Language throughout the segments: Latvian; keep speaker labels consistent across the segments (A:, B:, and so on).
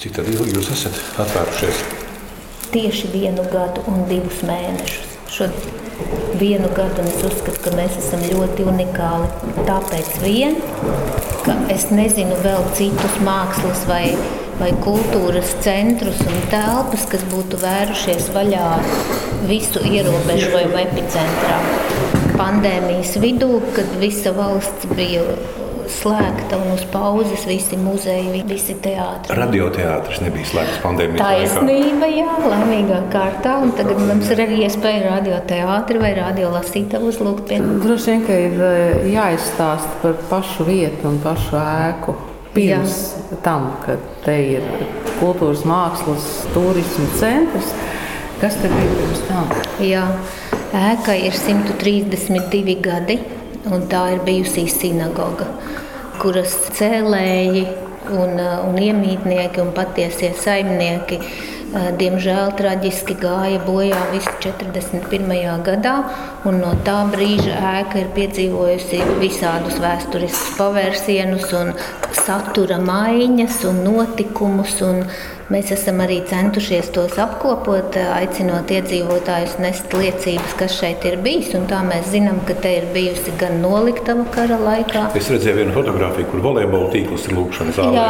A: Cik tad ilgi jūs esat atvērušies?
B: Tieši vienu gadu un divus mēnešus. Šodien vienu gadu un es uzskatu, ka mēs esam ļoti unikāli. Tāpēc vien, ka es nezinu vēl citus mākslas vai, vai kultūras centrus un telpas, kas būtu vērušies vaļā visu ierobežojumu epicentrā. Pandēmijas vidū, kad visa valsts bija slēgta un uz pauzes visi muzeji, visi teātri.
A: Radioteātris nebija slēgts pandēmijas laikā.
B: Taisnība, jā, laimīgā kārtā. Un tagad mums ir arī iespēja radioteātri vai radiolasītāju uzlūgt pie.
C: Droši vien, ka ir eh, jāizstāsta par pašu vietu un pašu ēku. Pirms jā. tam, kad te ir kultūras, mākslas, turisma centrs, kas te bija pirms tam?
B: Jā, ēka ir 132 gadi un tā ir bijusī sinagoga, kuras cēlēji un, un iemītnieki un patiesie saimnieki eh, diemžēl traģiski gāja bojā visu 41. gadā, un no tā brīža ēka ir piedzīvojusi visādus vēsturiskus pavērsienus un satura maiņas un notikumus. Un Mēs esam arī centušies tos apkopot, aicinot iedzīvotājus nest liecības, kas šeit ir bijis. Tā mēs zinām, ka te ir bijusi gan noliktava kara laikā.
A: Es redzēju vienu fotografiju, kur volejbola tīkls ir lūkšanas zālē.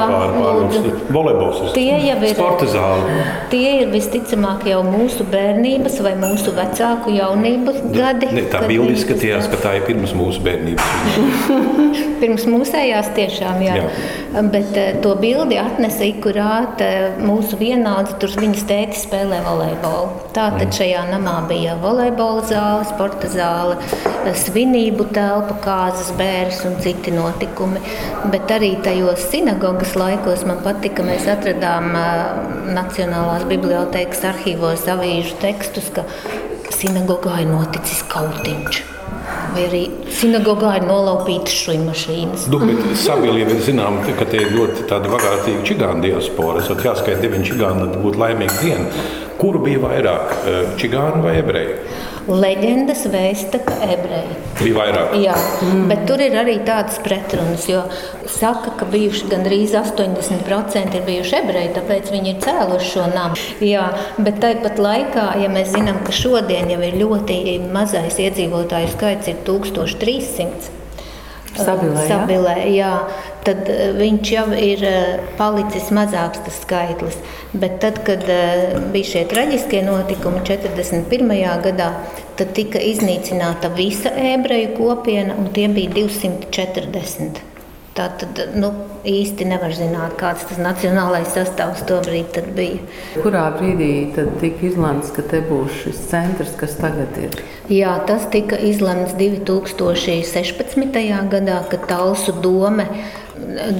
A: Volejbols ir tie jau ir sporta zāle.
B: Tie ir visticamāk jau mūsu bērnības vai mūsu vecāku jaunības gadi.
A: Ne, tā bilde izskatījās, ka tā ir pirms mūsu bērnības.
B: pirms mūsējās tiešām, jā. jā. Bet to bildi atnesa ikurāt mūsu vienādi tur viņas tēti spēlē volejbolu. Tātad mm. šajā namā bija volejbola zāle, sporta zāle, svinību telpa, kāzas bērns un citi notikumi. Bet arī tajos sinagogas laikos man patika, mēs atradām Nacionālās bibliotēkas arhīvos avīžu tekstus, ka sinagogā ir noticis kautiņš vai arī sinagogā ir nolaupītas šīs mašīnas.
A: Nu, Sabiedrība ir zināma, ka tie ir ļoti bagātīgi čigānu diaspora. Es jāskaita deviņi čigāni, tad būtu laimīga diena. Kuru bija vairāk, čigāni vai ebreji?
B: leģendas vēsta, ka ebreji
A: bija vairāk.
B: Jā, mm. bet tur ir arī tādas pretrunas, jo saka, ka bijuši gandrīz 80% ir bijuši ebreji, tāpēc viņi ir cēluši šo namu. Jā, bet tāpat laikā, ja mēs zinām, ka šodien jau ir ļoti mazais iedzīvotāju skaits, ir 1300.
C: Stabilē,
B: stabilē jā. jā, tad eh, viņš jau ir eh, palicis mazāks tas skaitlis. Bet tad, kad bija šie traģiskie notikumi 41. gadā, tad tika iznīcināta visa ebreju kopiena, un tie bija 240. Tā tad nu, īsti nevar zināt, kāds tas nacionālais sastāvs tobrīd bija.
C: Kurā brīdī tika izlemts, ka te būs šis centrs, kas tagad ir?
B: Jā, tas tika izlemts 2016. gadā, kad Talsu dome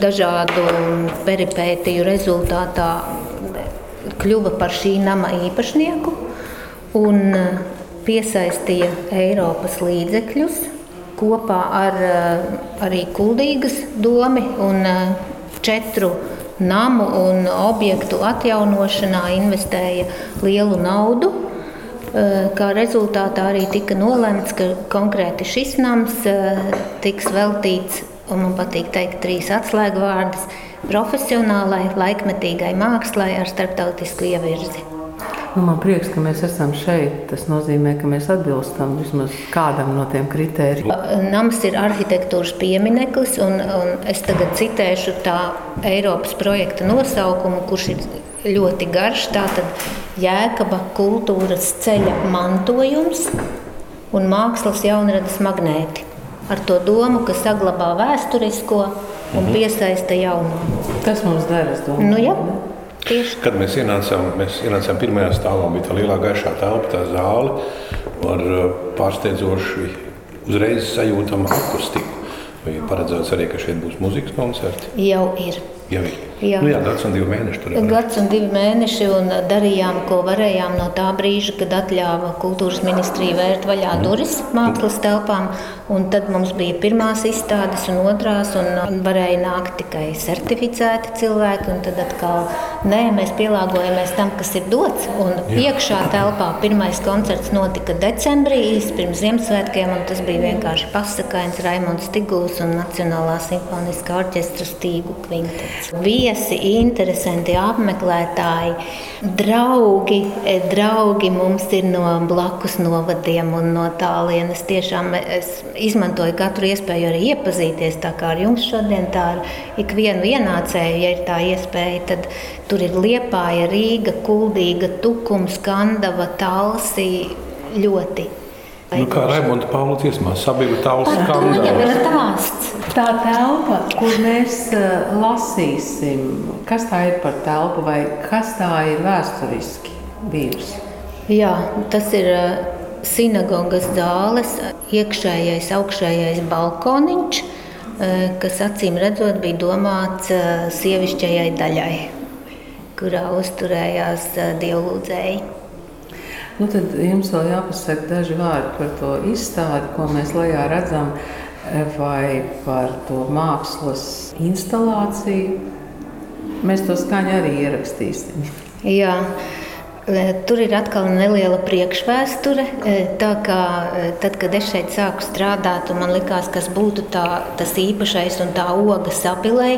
B: dažādu peripētiju rezultātā kļuva par šī nama īpašnieku un piesaistīja Eiropas līdzekļus kopā ar eh, arī Kuldīgas domu un eh, četru namu un objektu atjaunošanā investēja lielu naudu. Eh, kā rezultātā arī tika nolemts, ka konkrēti šis nams tiks veltīts, un man patīk teikt, trīs atslēgvārdus - profesionālai, laikmetīgai mākslai ar starptautisku ievirzi.
C: Nu, man prieks, ka mēs esam šeit. Tas nozīmē, ka mēs atbilstam vismaz kādam no tiem kritērijiem.
B: Nams ir arhitektūras piemineklis, un, un es tagad citēšu tā Eiropas projekta nosaukumu, kurš ir ļoti garš. Tātad Jēkaba kultūras ceļa mantojums un mākslas jaunradas magnēti. Ar to domu, ka saglabā vēsturisko un mhm. piesaista jauno.
C: Tas mums dara, es domāju.
B: Nu, jā.
A: Tieši. Kad mēs ienācām, mēs ienācām pirmajā stāvā, bija tā lielā gaišā telpa, tā zāle ar uh, pārsteidzoši uzreiz sajūtamu akustiku. Vai paredzēts arī, ka šeit būs muzikas koncerti?
B: Jau ir.
A: Jau ir. Jā. Nu, jā, gads un divi mēneši. Tur ir.
B: Gads un divi mēneši, un darījām, ko varējām no tā brīža, kad atļāva kultūras ministrija vērt vaļā mm. durvis mākslas telpām. Un tad mums bija pirmās izstādes un otrās, un varēja nākt tikai certificēti cilvēki. Tad atkal nē, mēs pielāgojamies tam, kas ir dots. Un iekšā telpā pirmais koncerts notika decembrī, īsi pirms Ziemassvētkiem, un tas bija vienkārši pasakains Raimonds Tiguls un Nacionālā simfoniskā orķestra stīgu kvintets. Vien viesi, interesanti apmeklētāji, draugi. Draugi mums ir no blakus novadiem un no tālienes. Tiešām es izmantoju katru iespēju arī iepazīties. Tā kā ar jums šodien tā ar ikvienu ienācēju, ja ir tā iespēja, tad tur ir Liepāja, Rīga, Kuldīga, Tukums, Kandava, Talsi ļoti
A: Nu, kā Raimonda Paula dziesmā, sabiedrība tāls
B: skandāls.
C: Tā telpa, kur mēs uh, lasīsim, kas tā ir par telpu vai kas tā ir vēsturiski bijusi?
B: Jā, tas ir uh, sinagogas zāles iekšējais, augšējais balkoniņš, uh, kas acīm redzot bija domāts sievišķajai daļai, kurā uzturējās dievlūdzēji.
C: Nu, tad jums vēl jāpasaka daži vārdi par to izstādi, ko mēs lejā redzam, vai par to mākslas instalāciju. Mēs to skaņu arī ierakstīsim.
B: Jā. E, tur ir atkal neliela priekšvēsture. E, tā kā tad, kad es šeit sāku strādāt, man likās, kas būtu tā, tas īpašais un tā oga sapilē,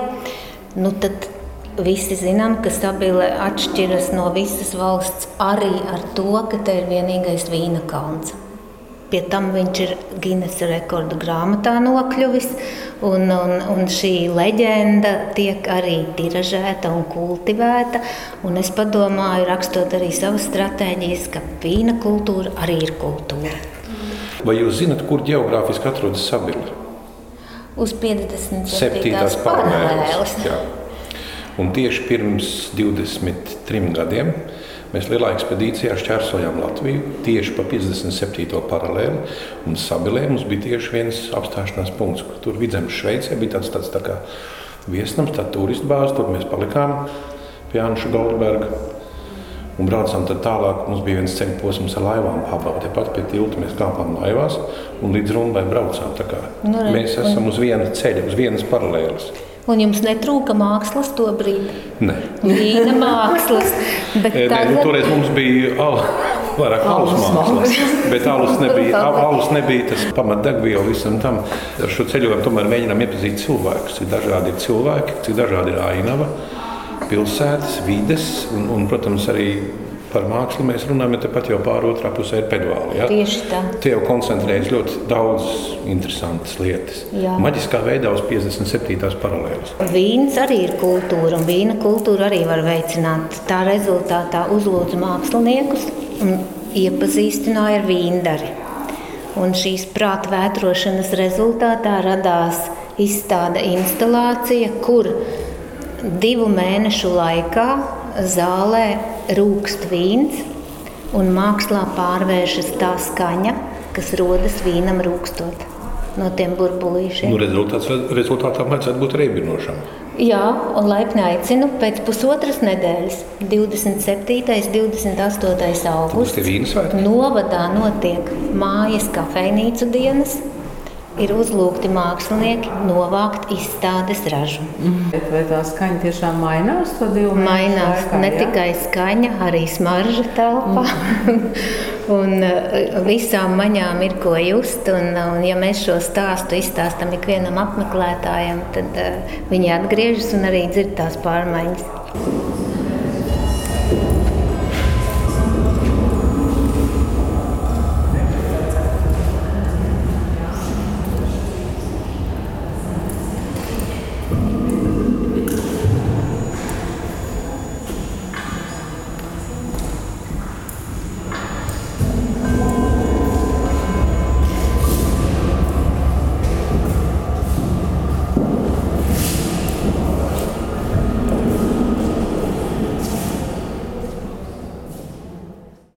B: nu tad Visi zinām, ka stabile atšķiras no visas valsts arī ar to, ka te ir vienīgais vīna kalns. Pie tam viņš ir Guinness rekordu grāmatā nokļuvis, un, un, un šī leģenda tiek arī tiražēta un kultivēta. Un es padomāju, rakstot arī savas stratēģijas, ka vīna kultūra arī ir kultūra.
A: Vai jūs zinat, kur geogrāfiski atrodas Sabila?
B: Uz 57. paralēles.
A: Un tieši pirms 23 gadiem mēs lielā ekspedīcijā šķērsojām Latviju tieši pa 57. paralēli. Un Sabilē mums bija tieši viens apstāšanās punkts, kur tur vidzemes Šveicē bija tāds, tāds tā kā viesnams, tā turistu bāze. Tur mēs palikām pie Anša Goldberga. Un braucām tālāk. Mums bija viens ceļš posms ar laivām. Tepat pie tilta mēs kāpām laivās un līdz Rumbai braucām. Nu, mēs esam uz viena ceļa, uz vienas paralēles.
B: Un jums netrūka mākslas to brīdi?
A: Nē,
B: Vīna mākslas.
A: Bet Nē, tagad... nu, toreiz mums bija al, vairāk alus mākslas. Bet alus nebija, alus nebija tas pamatdegviela visam tam. Ar šo ceļojumu tomēr mēģinām iepazīt cilvēkus. Cik dažādi ir cilvēki, cik dažādi ir ainava, pilsētas, vides un, un protams, arī par mākslu mēs runājam, ja tepat jau pāri otrā pusē ir pedāli. Ja?
B: Tieši tā.
A: Tie jau koncentrējas ļoti daudz interesantas lietas. Jā. Maģiskā veidā uz 57. paralēlas.
B: Vīns arī ir kultūra, un vīna kultūra arī var veicināt. Tā rezultātā uzlūdzu māksliniekus un iepazīstināja ar vīndari. Un šīs prāta vētrošanas rezultātā radās izstāde instalācija, kur divu mēnešu laikā zālē rūkst vīns, un mākslā pārvēršas tā skaņa, kas rodas vīnam rūkstot no tiem burbulīšiem.
A: Nu, rezultāts, rezultātā vajadzētu būt reibinošam.
B: Jā, un laipni aicinu pēc pusotras nedēļas, 27. un 28. augustā. Novadā notiek mājas kafejnīcu dienas, ir uzlūgti mākslinieki novākt izstādes ražu.
C: Mm. Vai tā skaņa tiešām mainās?
B: Mainās laikā, ne jā? tikai skaņa, arī smarža telpā. Mm. un uh, visām maņām ir ko just. Un, un ja mēs šo stāstu izstāstam ikvienam apmeklētājam, tad uh, viņi atgriežas un arī dzird tās pārmaiņas.